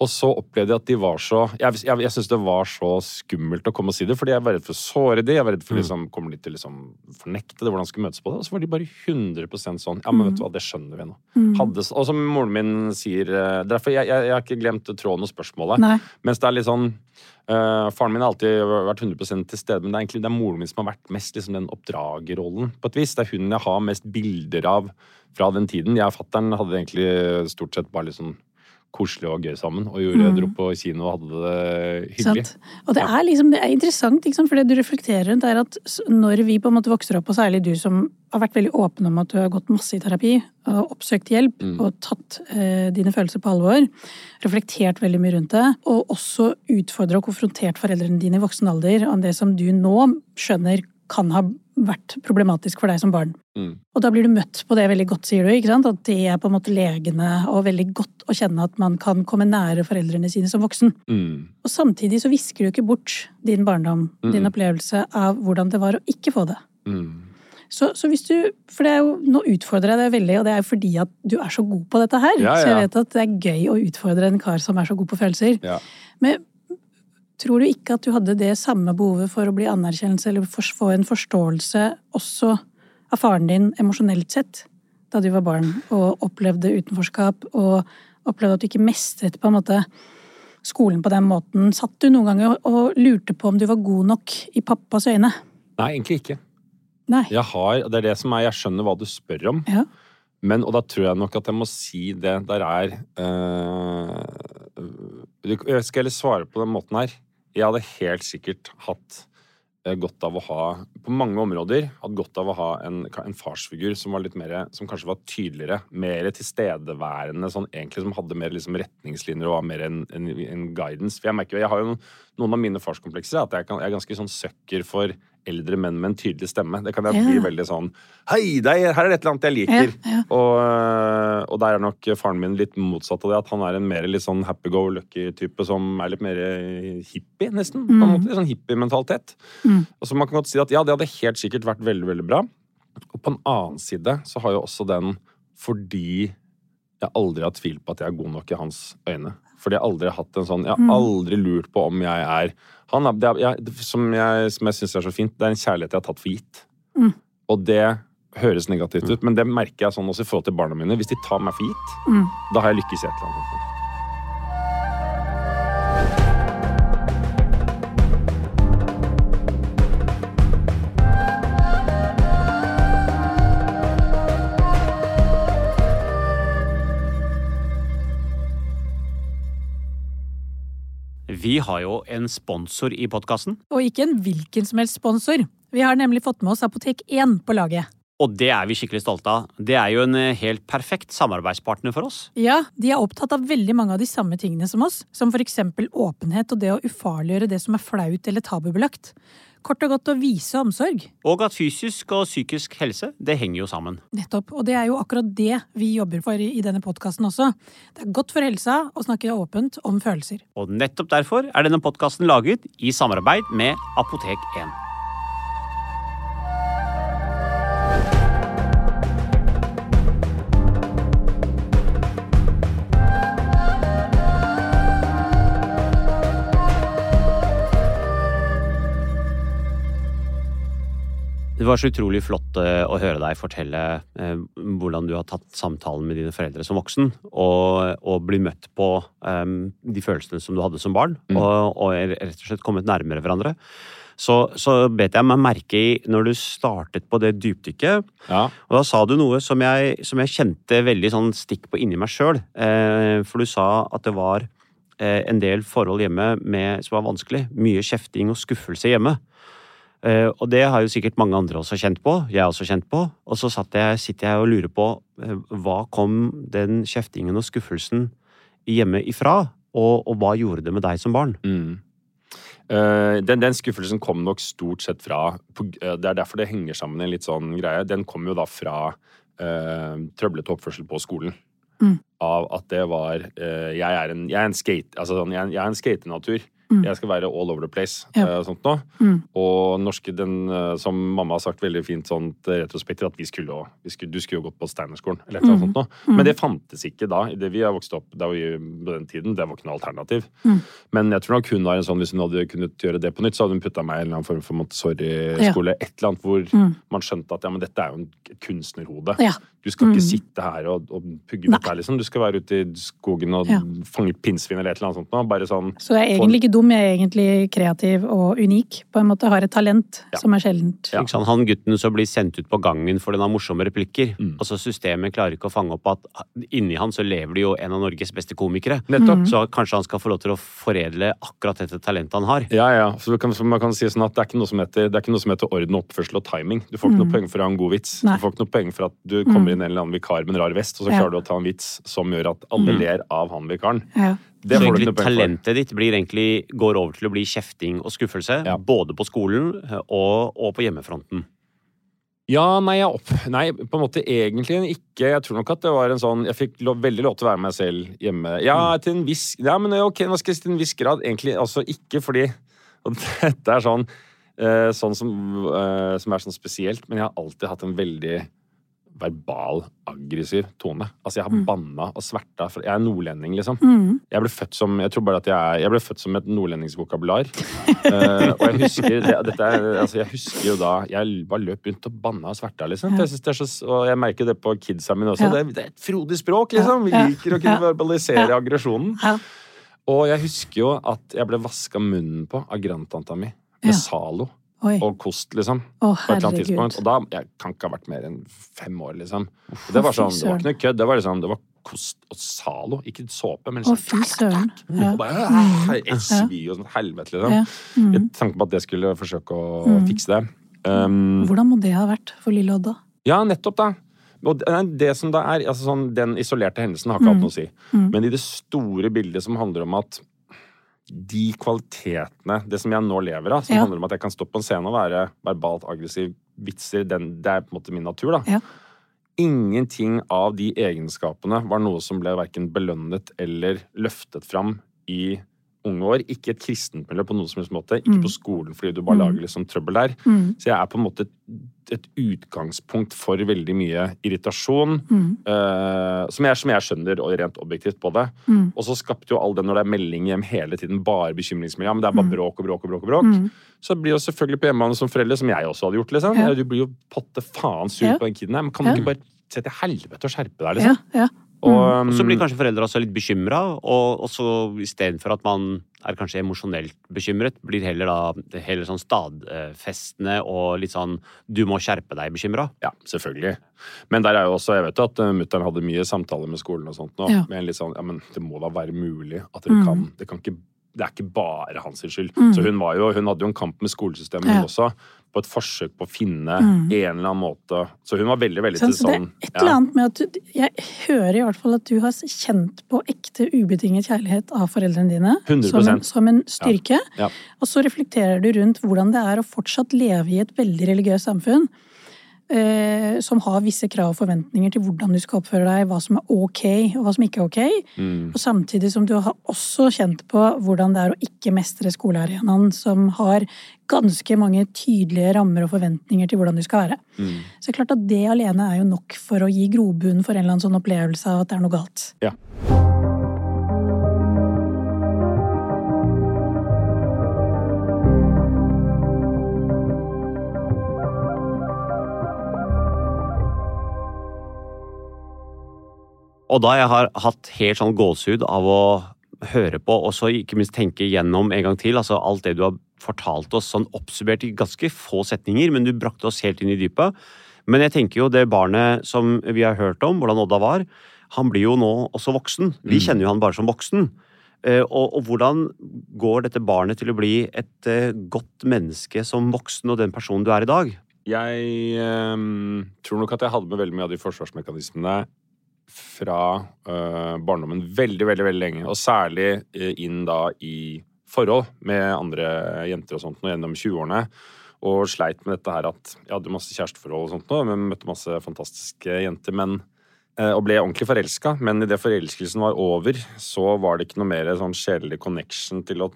Og så opplevde jeg at de var så Jeg, jeg, jeg syns det var så skummelt å komme og si det, fordi jeg var redd for å såre de, jeg var redd for liksom, kommer de til å liksom fornekte det, hvordan de skulle møtes på det. Og så var de bare 100 sånn Ja, men vet du hva, det skjønner vi nå. Hadde, og som moren min sier eh, Derfor jeg, jeg, jeg har ikke glemt tråden og spørsmålet. Nei. Mens det er litt sånn Uh, Faren min har alltid vært 100% til stede, men det er egentlig det er moren min som har vært mest liksom, den oppdragerrollen. på et vis. Det er hun jeg har mest bilder av fra den tiden. Jeg og fatter'n hadde egentlig stort sett bare sånn koselig og gøy sammen. Og gjorde, dro på kino og hadde det hyggelig. Sant. Og det er liksom, det er interessant, liksom, for det du reflekterer rundt, er at når vi på en måte vokser opp, og særlig du som har vært veldig åpen om at du har gått masse i terapi, og oppsøkt hjelp, og tatt eh, dine følelser på alvor, reflektert veldig mye rundt det, og også utfordra og konfrontert foreldrene dine i voksen alder om det som du nå skjønner kan ha vært problematisk for deg som barn. Mm. Og da blir du møtt på det veldig godt, sier du. ikke sant? At det er på en måte legende og veldig godt å kjenne at man kan komme nære foreldrene sine som voksen. Mm. Og samtidig så visker du ikke bort din barndom, din opplevelse av hvordan det var å ikke få det. Mm. Så, så hvis du, for det er jo, Nå utfordrer jeg deg veldig, og det er jo fordi at du er så god på dette her. Ja, Så jeg vet at det er gøy å utfordre en kar som er så god på følelser. Ja. Men tror du ikke at du hadde det samme behovet for å bli anerkjennelse eller for, få en forståelse også av faren din emosjonelt sett da du var barn og opplevde utenforskap og opplevde at du ikke mestret på en måte skolen på den måten? Satt du noen ganger og, lurte på om du var god nok i pappas øyne? Nei, egentlig ikke. Nei. Jeg har, det er det som er, jeg skjønner hva du spør om. Ja. Men, og da tror jeg nok at jeg må si det der er eh, Jeg skal heller svare på den måten her. Jeg hadde helt sikkert hatt eh, godt av å ha, på mange områder, hatt godt av å ha en, en farsfigur som mer, som kanskje var tydeligere, mer tilstedeværende, sånn egentlig som hadde mer liksom retningslinjer og var mer en, en, en guidance. For jeg merker jeg har jo noen av mine farskomplekser, at jeg, kan, jeg er ganske sånn søkker for eldre menn med en tydelig stemme. Det kan jeg Ja. bli veldig sånn Hei, det er, her er det et eller annet jeg liker. Ja, ja. Og, og der er nok faren min litt motsatt av det. At han er en mer litt sånn happy-go-lucky-type som er litt mer hippie, nesten. på en måte, sånn hippie-mentalitet. Mm. Og så man kan godt si at ja, det hadde helt sikkert vært veldig, veldig bra. Og på en annen side så har jo også den fordi jeg aldri har tvilt på at jeg er god nok i hans øyne. Fordi jeg aldri har hatt en sånn Jeg har aldri lurt på om jeg er han er, det er jeg, Som jeg, som jeg syns er så fint, det er en kjærlighet jeg har tatt for gitt. Mm. Og det høres negativt ut, men det merker jeg sånn også i forhold til barna mine. Hvis de tar meg for gitt, Mm. da har jeg lykkes i et eller annet. Vi har jo en sponsor i podkasten, Og ikke en hvilken som helst sponsor. Vi har nemlig fått med oss Apotek 1 på laget. Og det er vi skikkelig stolte av. Det er jo en eh, helt perfekt samarbeidspartner for oss. Ja, de er opptatt av veldig mange av de samme tingene som oss, som eksempel åpenhet og det å ufarliggjøre det som er flaut eller tabubelagt. Kort og godt å vise omsorg. Og at fysisk og psykisk helse, det henger jo sammen. Nettopp. Og det er jo akkurat det vi jobber for i i denne podkasten også. Det er godt for helsa å snakke åpent om følelser. Og nettopp derfor er denne podkasten laget i samarbeid med Apotek 1. Det var så utrolig flott eh, å høre deg fortelle eh, hvordan du har tatt samtalen med dine foreldre som voksen, og, og bli møtt på um, de følelsene som du hadde som barn, og, og rett og slett kommet nærmere hverandre. Så, så bet jeg meg merke i når du startet på det dypdykket, Ja. og da sa du noe som jeg, som jeg kjente veldig sånn stikk på inni meg sjøl. Eh, for du sa at det var eh, en del forhold hjemme med, som var vanskelig. Mye kjefting og skuffelse hjemme. Eh, og det har jo sikkert mange andre også kjent på. Jeg har også kjent på. Og så satt jeg, sitter jeg og lurer på eh, hva kom den kjeftingen og skuffelsen hjemme ifra? Og, og hva gjorde det med deg som barn? Mm. Eh, den, den skuffelsen kom nok stort sett fra på, Det er derfor det henger sammen en litt sånn greie. Den kom jo da fra uh, trøblete oppførsel på skolen. Mm. Av at det var uh, Jeg er en, jeg er en skate... Altså sånn, jeg, er en- jeg er en skatenatur. Mm. Jeg skal være all over the place. Ja. eh, sånt nå. Mm. Og norske, den, eh, som mamma har sagt veldig fint sånt retrospekter, at vi skulle, vi skulle, du skulle jo gått på Steinerskolen. Eller et Mm. sånt nå. Mm. Men det fantes ikke da. Det vi har vokst opp da vi, på den tiden. Det var ikke noe alternativ. Mm. Men jeg tror nok hun var en sånn, hvis hun hadde kunnet gjøre det på nytt, så hadde hun putta meg i en eller annen form for Montessori-skole. Et eller annet hvor Mm. man skjønte at ja, men dette er jo en kunstnerhode. Ja. Du skal ikke Mm. sitte her og, og pugge dette her, liksom. Du skal være ute i skogen og Ja. fange pinnsvin eller et eller annet sånt. nå. Bare sånn Så det er egentlig ikke dum, jeg er egentlig kreativ og unik. På en måte har et talent Ja. som er sjeldent. Ja. Han gutten som blir sendt ut på gangen for han har morsomme replikker. Mm. Altså Systemet klarer ikke å fange opp at inni han så lever det jo en av Norges beste komikere. Nettopp. Så kanskje han skal få lov til å foredle akkurat dette talentet han har. Ja, ja. Så, kan, så man kan si sånn at det er ikke noe som heter, det er ikke noe som heter orden, oppførsel og timing. Du får ikke noe Mm. poeng for å ha en god vits. Nei. Du får ikke noe poeng for at du kommer Mm. inn en eller annen vikar med en rar vest, og så Ja. klarer du å ta en vits som gjør at alle Mm. ler av han vikaren. Ja. Det så egentlig talentet ditt blir egentlig, går over til å bli kjefting og skuffelse. Ja. Både på skolen eh, og, og på hjemmefronten. Ja, nei, jeg opp... Nei, på en måte egentlig ikke. Jeg tror nok at det var en sånn Jeg fikk lov, veldig lov til å være meg selv hjemme. Ja, til en viss Ja, men ok, hva skal jeg si til en viss grad? Egentlig altså ikke fordi Og dette er sånn eh, Sånn som, eh, som er sånn spesielt, men jeg har alltid hatt en veldig verbal, aggressiv tone. Altså, jeg har Mm. banna og sverta. Jeg er nordlending, liksom. Mm. Jeg ble født som jeg tror bare at jeg, er, jeg ble født som et nordlendingsvokabular. uh, og jeg husker, det, dette er, altså jeg husker jo da Jeg bare løp rundt og banna og sverta, liksom. Ja. jeg det så, og jeg merker det på kidsa mine også. Ja. Det, er, det er et frodig språk, liksom. Vi liker å kunne verbalisere aggresjonen. Og jeg husker jo at jeg ble vaska munnen på av grandtanta mi med. Zalo Oi. og kost, liksom. Å, På et eller annet tidspunkt. Og da jeg kan ikke ha vært mer enn fem år, liksom. Og det var sånn, det var ikke noe kødd. Det var liksom, det var kost og Zalo. Ikke såpe, men Å, liksom fy søren. Ja. og bare Mm. «Åh, Et og sånn helvete, liksom. Ja. Mm. Jeg tenkte på at jeg skulle forsøke å Mm. fikse det. Um, Hvordan må det ha vært for lille Odda? ja, nettopp, da. Og det, det som da er, altså sånn, Den isolerte hendelsen har ikke hatt noe å si. Mm. Men i det store bildet som handler om at de kvalitetene, det som jeg nå lever av, som Ja. handler om at jeg kan stå på en scene og være verbalt aggressiv, vitser, den, det er på en måte min natur, da. Ja. Ingenting av de egenskapene var noe som ble verken belønnet eller løftet fram i unge år. Ikke et kristent miljø på noen som helst måte. Ikke Mm. på skolen fordi du bare Mm. lager liksom trøbbel der. Mm. Så jeg er på en måte et, et utgangspunkt for veldig mye irritasjon. Eh, som, jeg, som jeg skjønner og rent objektivt på det. Mm. Og så skapte jo all det når det er melding hjem hele tiden, bare bekymringsmelding. Ja, men det er bare Mm. bråk og bråk og bråk. og bråk. Så blir jo selvfølgelig på hjemmebane som foreldre, som jeg også hadde gjort, liksom. Ja. Du blir jo potte faen sur Ja. på den kiden her. Men kan Ja. du ikke bare se til helvete og skjerpe deg, liksom? Ja, ja. Og, Og så blir um, kanskje foreldre også litt bekymra, og, og så istedenfor at man er kanskje emosjonelt bekymret, blir heller da heller sånn stadfestende og litt sånn du må skjerpe deg bekymra. Ja, selvfølgelig. Men der er jo også, jeg vet jo at uh, mutter'n hadde mye samtaler med skolen og sånt nå. Ja. Med en litt sånn, ja, men det må da være mulig at dere Mm. kan Det kan ikke det er ikke bare hans skyld. Mm. Så hun, var jo, hun hadde jo en kamp med skolesystemet, Ja. også. På et forsøk på å finne Mm. en eller annen måte. Så hun var veldig, veldig Sånn, til så det sånn er et eller annet med at du Jeg hører i hvert fall at du har kjent på ekte ubetinget kjærlighet av foreldrene dine. 100%. Som en, som en styrke. Ja. Og så reflekterer du rundt hvordan det er å fortsatt leve i et veldig religiøst samfunn. Eh, som har visse krav og forventninger til hvordan du skal oppføre deg, hva som er ok og hva som ikke er ok. Mm. Og samtidig som du har også kjent på hvordan det er å ikke mestre skolearenaen, som har ganske mange tydelige rammer og forventninger til hvordan du skal være. Mm. Så det er klart at det alene er jo nok for å gi grobunn for en eller annen sånn opplevelse av at det er noe galt. Ja. Og da jeg har hatt helt sånn gåsehud av å høre på, og så ikke minst tenke gjennom en gang til, altså alt det du har fortalt oss sånn oppsummert i ganske få setninger, men du brakte oss helt inn i dypet. Men jeg tenker jo det barnet som vi har hørt om, hvordan Odda var, han blir jo nå også voksen. Vi Mm. kjenner jo han bare som voksen. Eh, Og, og hvordan går dette barnet til å bli et eh, godt menneske som voksen og den personen du er i dag? Jeg ehm, tror nok at jeg hadde med veldig mye av de forsvarsmekanismene fra eh, barndommen veldig, veldig veldig lenge. Og særlig eh, inn da i forhold med andre jenter og sånt nå gjennom 20-årene. Og sleit med dette her at jeg hadde masse kjæresteforhold og sånt nå, men møtte masse fantastiske jenter. men eh, og ble ordentlig forelska, men idet forelskelsen var over, så var det ikke noe mer sånn sjelelig connection til å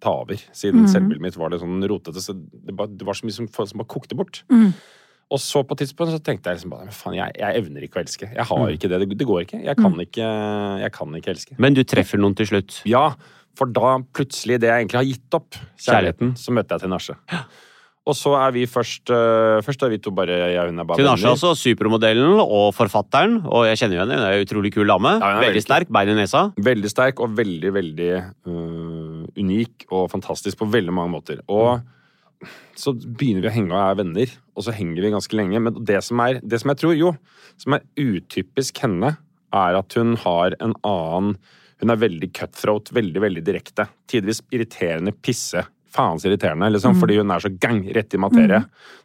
ta over. Siden Mhm. selvbildet mitt var litt sånn rotete. Så det, bare, det var så mye som, som bare kokte bort. Mm. Og så på et tidspunkt så tenkte jeg liksom bare faen, jeg, jeg evner ikke å elske. Jeg har Mm. ikke det. det. Det går ikke. Jeg kan ikke, jeg kan ikke elske. Men du treffer noen til slutt. Ja, for da plutselig, det jeg egentlig har gitt opp, kjærligheten, så møtte jeg Tinashe. Og så er vi først uh, Først er vi to bare Jeg hun er bare Tinashe altså, supermodellen og forfatteren, og jeg kjenner jo henne, hun er en utrolig kul dame. Ja, veldig veldig sterk, bein i nesa. Veldig sterk og veldig, veldig uh, unik og fantastisk på veldig mange måter. Og så begynner vi å henge og er venner, og så henger vi ganske lenge. Men det som, er, det som jeg tror, jo, som er utypisk henne, er at hun har en annen Hun er veldig cutthroat, veldig, veldig direkte. Tidvis irriterende pisse. Faens irriterende, liksom, fordi hun er så gang rett i materie.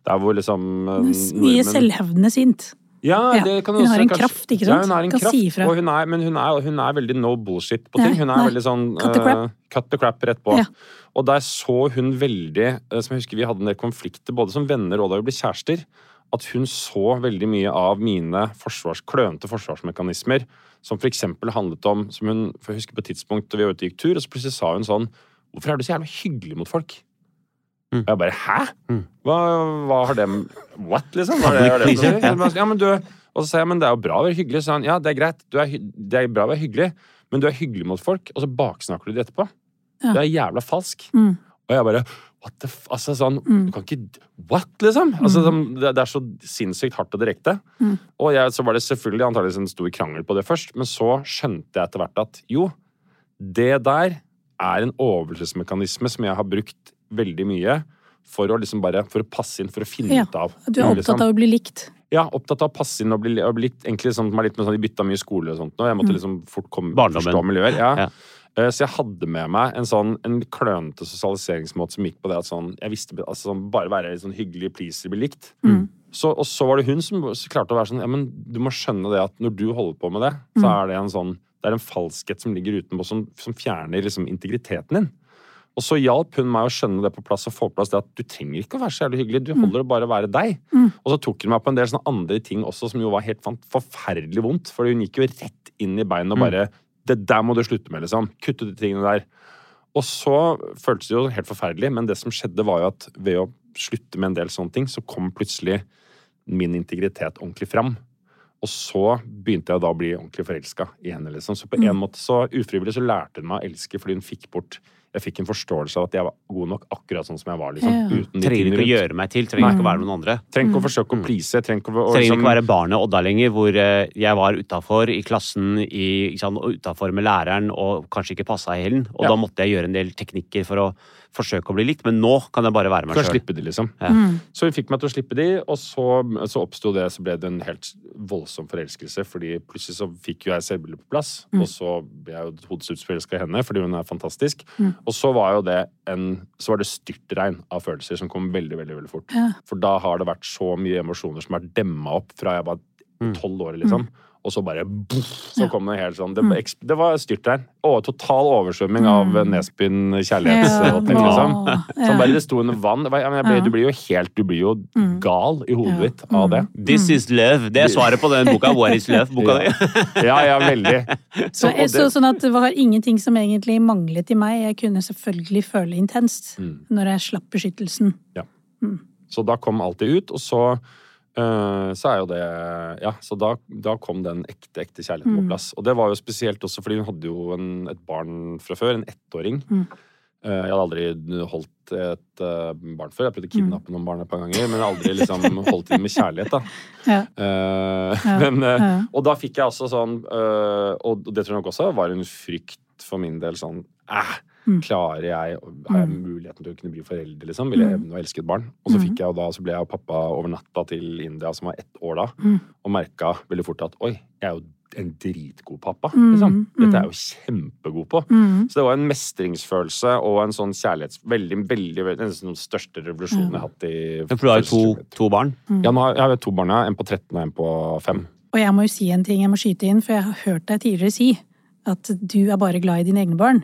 Der hvor liksom øh, Mye nordmenn- selvhevdende sint. Ja, Ja, kan hun også, har en kanskje- kraft, ikke sant? Ja, hun har en Kan kraft, si ifra. hun er, men hun er, hun er veldig no bullshit på ting. Hun er nei. veldig sånn Cut the crap. uh, cut the crap rett på. Ja. Og der så hun veldig eh, Som jeg husker vi hadde en del konflikter både som venner og da vi ble kjærester. At hun så veldig mye av mine forsvars, klønete forsvarsmekanismer. Som for eksempel handlet om som hun, for Jeg husker på et tidspunkt da vi var ute gikk tur, og så plutselig sa hun sånn Hvorfor er du så jævla hyggelig mot folk? Mm. Og jeg bare Hæ? Mm. Hva, hva har det What, liksom? Hva er det, er det, ja. ja, men du, og så sa jeg men det er jo bra å være hyggelig. Så han ja, det er greit, du er, det er bra å være hyggelig, men du er hyggelig mot folk, og så baksnakker du de etterpå. Ja. Det er jævla falsk. Mm. Og jeg bare What the f... Altså sånn Mm. Du kan ikke What, liksom? Altså, sånn, det, det er så sinnssykt hardt og direkte. Mm. Og jeg, så var det selvfølgelig antakeligvis en stor krangel på det først, men så skjønte jeg etter hvert at jo, det der er en overlevelsesmekanisme som jeg har brukt veldig mye for å liksom bare For å passe inn, for å finne Ja, ut av. Du er opptatt av å bli likt. Ja, opptatt av å passe inn og bli, og bli litt, egentlig sånn, er litt med sånn, De bytta mye skole og sånt nå. Jeg måtte Mm. liksom fort komme, forstå miljøer. Ja. Ja. Eh, Så jeg hadde med meg en sånn en klønete sosialiseringsmåte som gikk på det at sånn Jeg visste altså sånn, bare være litt sånn hyggelig pleaser, bli likt. Mm. Så, og så var det hun som klarte å være sånn Ja, men du må skjønne det at når du holder på med det, så Mm. er det en sånn Det er en falskhet som ligger utenpå, som, som fjerner liksom integriteten din. Og så hjalp hun meg å skjønne det på plass og få på plass det at du trenger ikke å være så jævlig hyggelig, du holder å bare være deg. Mm. Og så tok hun meg på en del sånne andre ting også som jo var helt forferdelig vondt, for hun gikk jo rett inn i beinet og Mm. bare Det der må du slutte med, liksom. Kutte de tingene der. Og så føltes det jo helt forferdelig, men det som skjedde, var jo at ved å slutte med en del sånne ting, så kom plutselig min integritet ordentlig fram. Og så begynte jeg da å bli ordentlig forelska i henne. liksom. Så på en måte så ufrivillig så lærte hun meg å elske fordi hun fikk bort Jeg fikk en forståelse av at jeg var god nok akkurat sånn som jeg var. liksom. Ja. Uten de Trenger ikke å gjøre meg til, trenger ikke å være noen andre. Trenger ikke å forsøke å please. Trenger ikke å, å, Trenger liksom- ikke være barnet Odda lenger, hvor eh, jeg var utafor i klassen, i, og utafor med læreren og kanskje ikke passa i hælen. Og Ja. da måtte jeg gjøre en del teknikker for å forsøke å bli likt, men nå kan jeg bare være meg Kan sjøl. slippe de, liksom. Ja. Mm. Så hun fikk meg til å slippe de, og så, så oppsto det, så ble det en helt voldsom forelskelse. fordi plutselig så fikk jo jeg selvbildet på plass, Mm. og så ble jeg jo hodestudsforelska i henne fordi hun er fantastisk. Mm. Og så var jo det en Så var det styrtregn av følelser som kom veldig, veldig veldig fort. Ja. For da har det vært så mye emosjoner som er demma opp fra jeg var Mm. tolv år, liksom. Og så bare boff, så kom det helt sånn Det, Mm. det var styrtregn. Og total oversvømming av Mm. Nesbyen Ja, liksom. Som bare det sto under vann. Ble, Du blir jo helt Du blir jo Mm. gal i hodet ditt av det. This is love. Det er svaret på den boka. What is love-boka di. Ja, ja, veldig. Så, så, det- så, sånn at det var ingenting som egentlig manglet i meg. Jeg kunne selvfølgelig føle intenst Mm. når jeg slapp beskyttelsen. Ja, Så da kom alt det ut, og så så er jo det Ja, så da, da kom den ekte, ekte kjærligheten på Mm. plass. Og det var jo spesielt også fordi hun hadde jo en, et barn fra før, en ettåring. Mm. Eh, jeg hadde aldri holdt et eh, barn før. Jeg prøvde å Mm. kidnappe noen barn et par ganger, men jeg aldri liksom holdt dem med kjærlighet, da. Ja. Uh, Ja, men, uh, ja. og da fikk jeg også sånn uh, Og det tror jeg nok også var en frykt for min del sånn Æh. Klarer jeg Har jeg Mm. muligheten til å kunne bli forelder, liksom? Vil jeg Mm. evne å elske et barn? Og så Mm. fikk jeg jo da, så ble jeg jo pappa over natta til India, som var ett år da, Mm. og merka veldig fort at oi, jeg er jo en dritgod pappa, Mm, liksom. Dette er mm. jeg jo kjempegod på. Mm. Så det var en mestringsfølelse og en sånn kjærlighets... Veldig, veldig, veldig Den største revolusjonen jeg har hatt i For du har jo to, to barn. Ja, nå har jeg har to barn. En på 13 og en på 5. Og jeg må jo si en ting jeg må skyte inn, for jeg har hørt deg tidligere si at du er bare glad i dine egne barn.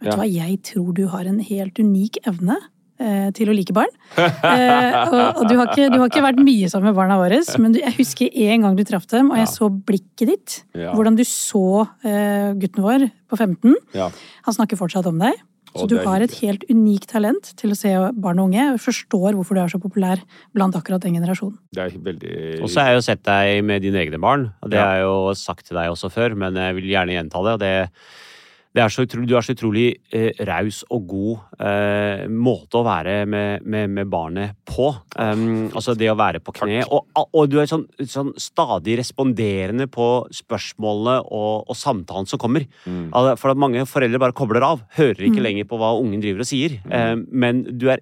Vet du Ja. hva, jeg tror du har en helt unik evne eh, til å like barn. Eh, og du, har ikke, du har ikke vært mye sammen med barna våre, men jeg husker en gang du traff dem, og jeg så blikket ditt. Ja. Hvordan du så eh, gutten vår på 15. Ja. Han snakker fortsatt om deg. Så Og du har et helt unikt talent til å se barn og unge, og forstår hvorfor du er så populær blant akkurat den generasjonen. Det er veldig Og så har jeg jo sett deg med dine egne barn, og det Ja. har jeg jo sagt til deg også før, men jeg vil gjerne gjenta det. og det er så utrolig, du er så utrolig eh, raus og god eh, måte å være med, med, med barnet på. Um, altså det å være på kne. Og, og du er sånn, sånn stadig responderende på spørsmålene og, og samtalen som kommer. Mm. Altså, For at mange foreldre bare kobler av. Hører ikke Mm. lenger på hva ungen driver og sier. Eh, men du er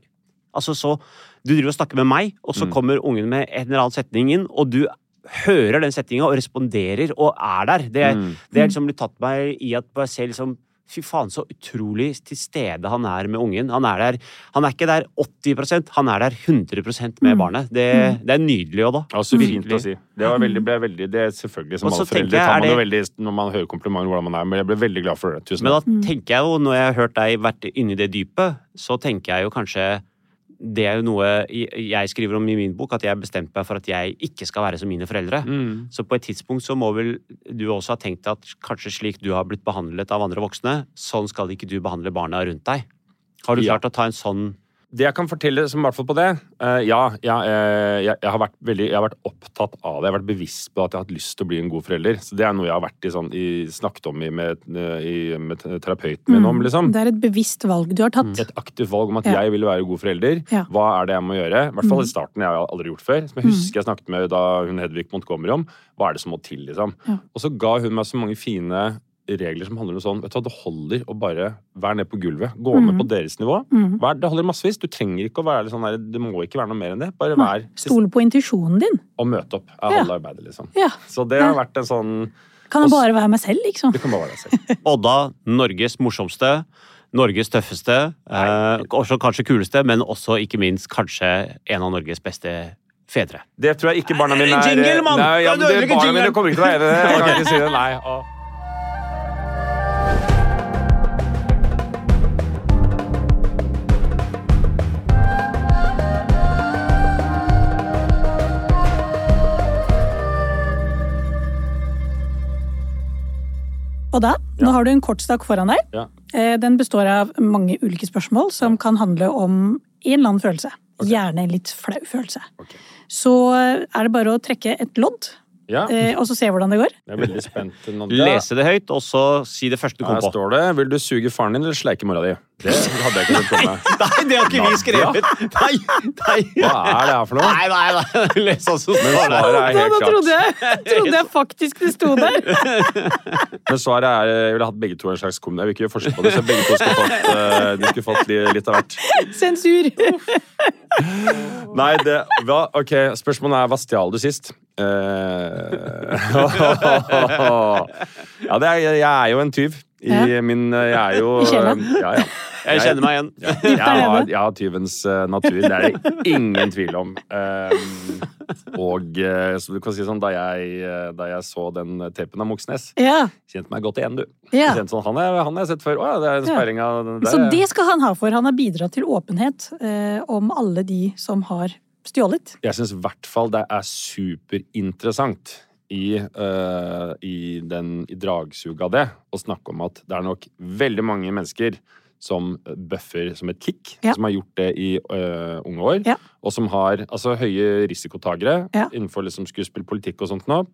altså så Du driver og snakker med meg, og så Mm. kommer ungen med en eller annen setning inn, og du hører den setninga og responderer og er der. Det, er- Mm. det er liksom blitt tatt meg i at jeg ser liksom Fy faen, så utrolig til stede han er med ungen. Han er der, han er ikke der 80% han er der 100% med Mm. barnet. Det, det er nydelig òg, da. Ja, så fint å si. Det var veldig, ble veldig, det er selvfølgelig som alle foreldre jeg, tar man jo det- veldig når man hører komplimenter hvordan man er, men jeg ble veldig glad for det. Tusen Men da tenker jeg jo, når jeg har hørt deg vært inni det dypet, så tenker jeg jo kanskje Det er jo noe jeg skriver om i min bok, at jeg bestemte meg for at jeg ikke skal være som mine foreldre. Mm. Så på et tidspunkt så må vel du også ha tenkt at kanskje slik du har blitt behandlet av andre voksne, sånn skal ikke du behandle barna rundt deg. Har du Ja. klart å ta en sånn Det jeg kan fortelle, som i hvert fall på det uh, Ja, ja eh, jeg, jeg, har vært veldig, jeg har vært opptatt av det. Jeg har vært bevisst på at jeg har hatt lyst til å bli en god forelder. Så det er noe jeg har vært i, sånn, i, snakket om i, med, i, med terapeuten min om, liksom. Det er et bevisst valg du har tatt. Et aktivt valg om at Ja. jeg vil være god forelder. Ja. Hva er det jeg må gjøre? I hvert fall Mm. i starten. Jeg har aldri gjort før. Som jeg husker jeg snakket med da hun Hedvig Montgomery om. Hva er det som må til, liksom? Og så ga hun meg så mange fine regler som handler om sånn Vet du hva, det holder å bare være nede på gulvet. Gå med Mm. på deres nivå. Mm. Vær, det holder massevis. Du trenger ikke å være sånn der, det må ikke være noe mer enn det. Bare Nei, vær Stole på intuisjonen din. og møte opp. Er Ja. halve arbeidet, liksom. Ja. Så det har vært en sånn Kan jeg bare være meg selv, liksom. Du kan bare være deg selv. Odda, Norges morsomste, Norges tøffeste, eh, også kanskje kuleste, men også ikke minst kanskje en av Norges beste fedre. Det tror jeg ikke barna mine er Jingle, mann! Nei, ja, det, barna mine kommer ikke til å være enig i det. Jeg kan ikke si det. Nei. Å. Og da, nå har du en kortstokk foran deg. Ja. Eh, Den består av mange ulike spørsmål som kan handle om en eller annen følelse. Gjerne en litt flau følelse. Okay. Så eh, er det bare å trekke et lodd, Ja, eh, og så se hvordan det går. jeg er veldig spent. Nadia. Lese det høyt, og så si det første du kom på. Her står det 'Vil du suge faren din eller sleike mora di?' Det hadde jeg ikke sett for meg. Nei, det har ikke vi skrevet! Nei, nei. Hva er det her for noe? Nei, nei, nei. Les også Men svaret er helt da da trodde jeg, trodde jeg faktisk det sto der. Men svaret er Jeg ville hatt begge to en slags kom. Jeg vil ikke gjøre forskjell på det, så begge to skulle fått, eh, de skulle fått litt av hvert. Sensur. Nei, det hva, Ok, spørsmålet er hva stjal du sist? Eh, ja, det er, jeg er jo en tyv. I Ja. min Jeg er jo Ja, ja. Jeg kjenner meg igjen. Jeg, jeg, har, jeg har tyvens eh, natur, det er det ingen tvil om. Og eh, så du kan si sånn, da jeg, eh, da jeg så den tapen av Moxnes, Ja, kjente meg godt igjen, du. ja. Kjente sånn, han, er, han har jeg sett før. Å ja, det er en av det. Så det skal han ha for. Han har bidratt til åpenhet eh, om alle de som har stjålet. Jeg syns i hvert fall det er superinteressant i, uh, i, i dragsuget av det å snakke om at det er nok veldig mange mennesker som bøffer som et kick, Ja. som har gjort det i uh, unge år, Ja. og som har altså, høye risikotagere Ja. innenfor liksom, skuespill, politikk og sånt nå.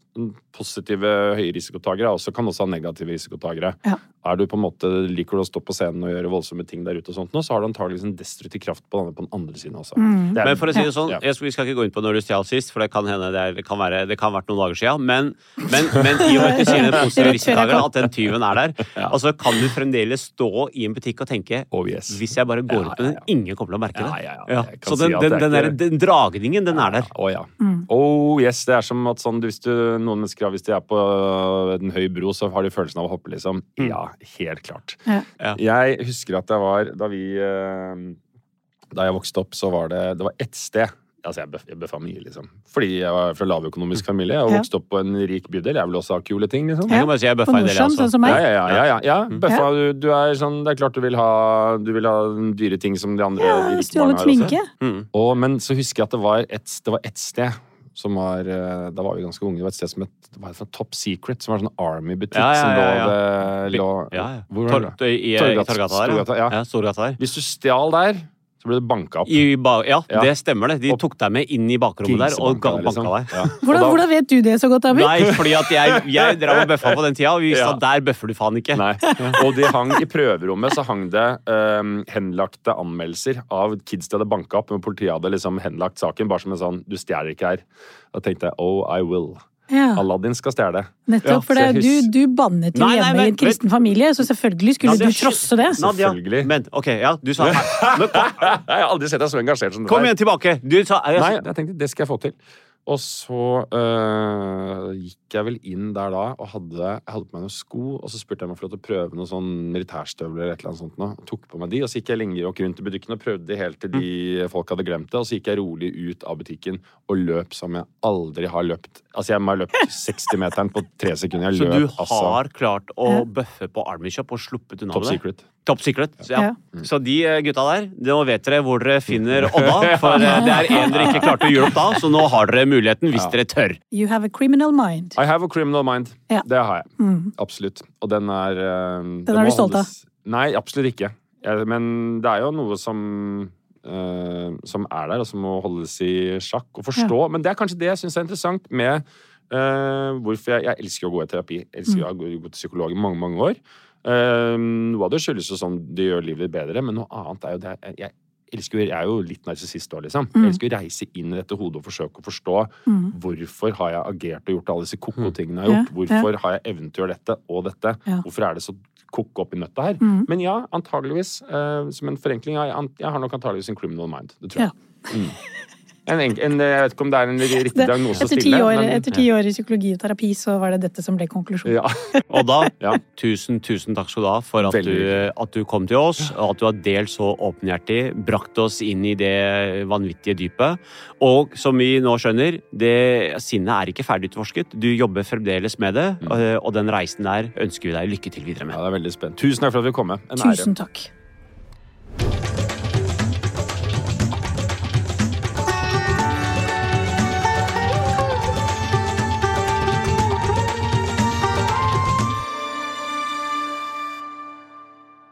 Positive høye risikotagere også, kan også ha negative risikotagere. Ja. Er du på en måte, Liker du å stå på scenen og gjøre voldsomme ting der ute, og sånt nå, så har du antakeligvis en destruktiv kraft på den, på den andre siden også. Mm. Det er- Men for å si det sånn, Ja. jeg, skal- vi skal ikke gå inn på når du stjal sist, for det kan hende det, er, det, kan være, det kan ha vært noen dager siden. Men, men, men i og med at du sier den positive risikotagere, risikotageren, at den tyven er der, Ja. altså kan du fremdeles stå i en butikk og tenke Oh yes. hvis jeg bare går Ja, ut med den, ingen kommer til å merke det. Ja, ja, ja. Ja, Så den, den, den, der, ikke- den dragningen, den er der. Å ja. Mm. Oh yes, det er som at sånn, hvis du, noen mennesker hvis de er på en høy bro, så har de følelsen av å hoppe, liksom. Mm. Ja, helt klart. Ja. Ja. Jeg husker at det var da vi eh, Da jeg vokste opp, så var det Det var ett sted Altså, jeg, bøff, jeg bøffa mye, liksom. Fordi jeg var fra lavøkonomisk familie og har vokste opp på en rik bydel. Jeg vil også ha kule ting, liksom. Jeg kan bare si jeg bøffa en del, jeg Nordstrand, sånn som meg. Ja, ja, ja. ja, ja, ja. Mm. Bøffa, du, du er sånn Det er klart du vil ha Du vil ha dyre ting som de andre Ja, rike barna har også. sminke. Mm. Og, men så husker jeg at det var et, det var et sted som var eh, Da var vi ganske unge. Det var et sted som het det var et Top Secret, som var en sånn Army-butikk Ja, ja, som lå ja, ja. ved lå, Ja, ja. Hvor var det? Tor- i, i, Torgata- der. Storgata, ja. ja. Storgata der. Hvis du stjal der, så ble du banka opp. I ba ja, Ja. det stemmer det. De tok deg med inn i bakrommet der og ga- banka liksom. deg. Ja. Hvordan, hvordan vet du det så godt, Abid? Nei, fordi at jeg, jeg drev og bøffa på den tida, og vi sa Ja. der bøffer du faen ikke. Nei. Og de hang i prøverommet så hang det um, henlagte anmeldelser av kids de hadde banka opp, men politiet hadde liksom henlagt saken bare som en sånn Du stjeler ikke her. Da tenkte jeg oh, I will. Ja, Aladdin skal stjele. nettopp. For det, du, du bannet jo Nei, nei, hjemme men- i en kristen familie, så selvfølgelig skulle Nadia, du trosse det. Nadia, Selvfølgelig. Men, ok, ja, du sa men, Jeg har aldri sett deg så engasjert som det kom igjen tilbake! Du sa jeg, Nei, jeg tenkte det skal jeg få til. Og så øh, gikk jeg vel inn der da og hadde, jeg hadde på meg noen sko. Og så spurte jeg meg for fikk prøve noen sånn militærstøvler eller et eller annet sånt. Nå. Og tok på meg de, og så gikk jeg lenger og rundt i butikken og prøvde de helt til de folk hadde glemt det. Og så gikk jeg rolig ut av butikken og løp som jeg aldri har løpt. Altså, jeg må ha løpt 60-meteren på tre sekunder. Jeg løp, Så du du altså. har klart å bøffe på Army Shop og sluppet unna med det? Top secret. Så, ja. Ja. så de eh, gutta der, nå vet dere hvor dere finner Odda. For eh, det er en dere ikke klarte å gjøre opp da, så nå har dere muligheten hvis Ja. dere tør. You have a criminal mind. I have a criminal mind. Ja. Det har jeg. Mm. Absolutt. Og den er øh, Den er du stolt av? Nei, absolutt ikke. Men det er jo noe som Uh, som er der, og som må holdes i sjakk og forstå. Men det er kanskje det jeg syns er interessant med uh, hvorfor jeg, jeg elsker å gå i terapi. Jeg elsker Mm. å gå gå til psykolog i mange, mange år. Uh, noe av det skyldes jo sånn det gjør livet bedre, men noe annet er jo det jeg, jeg elsker jeg er jo litt narsissist òg, liksom. Mm. Jeg elsker å reise inn i dette hodet og forsøke å forstå Mm. hvorfor har jeg agert og gjort alle disse ko-ko tingene jeg har Ja, hvorfor Hvorfor har jeg evnen til å gjøre dette og dette? Ja. Hvorfor er det så koko opp i nøtta her? Mm. Men ja, antageligvis, uh, som en forenkling, jeg, jeg har nok antageligvis en criminal mind. Det tror jeg. Mm. En, enk- en, jeg vet ikke om det er en riktig diagnose å Etter ti stille, år, men etter ti år i psykologi og terapi, så var det dette som ble konklusjonen. ja. da, Ja. tusen, tusen takk skal du ha for at du, at du kom til oss, og at du har delt så åpenhjertig, brakt oss inn i det vanvittige dypet. Og som vi nå skjønner, det, sinnet er ikke ferdig utforsket. Du jobber fremdeles med det, og, og den reisen der ønsker vi deg lykke til videre med. ja, det er veldig spennende. Tusen takk for at vi kom. med. En ære. Tusen takk.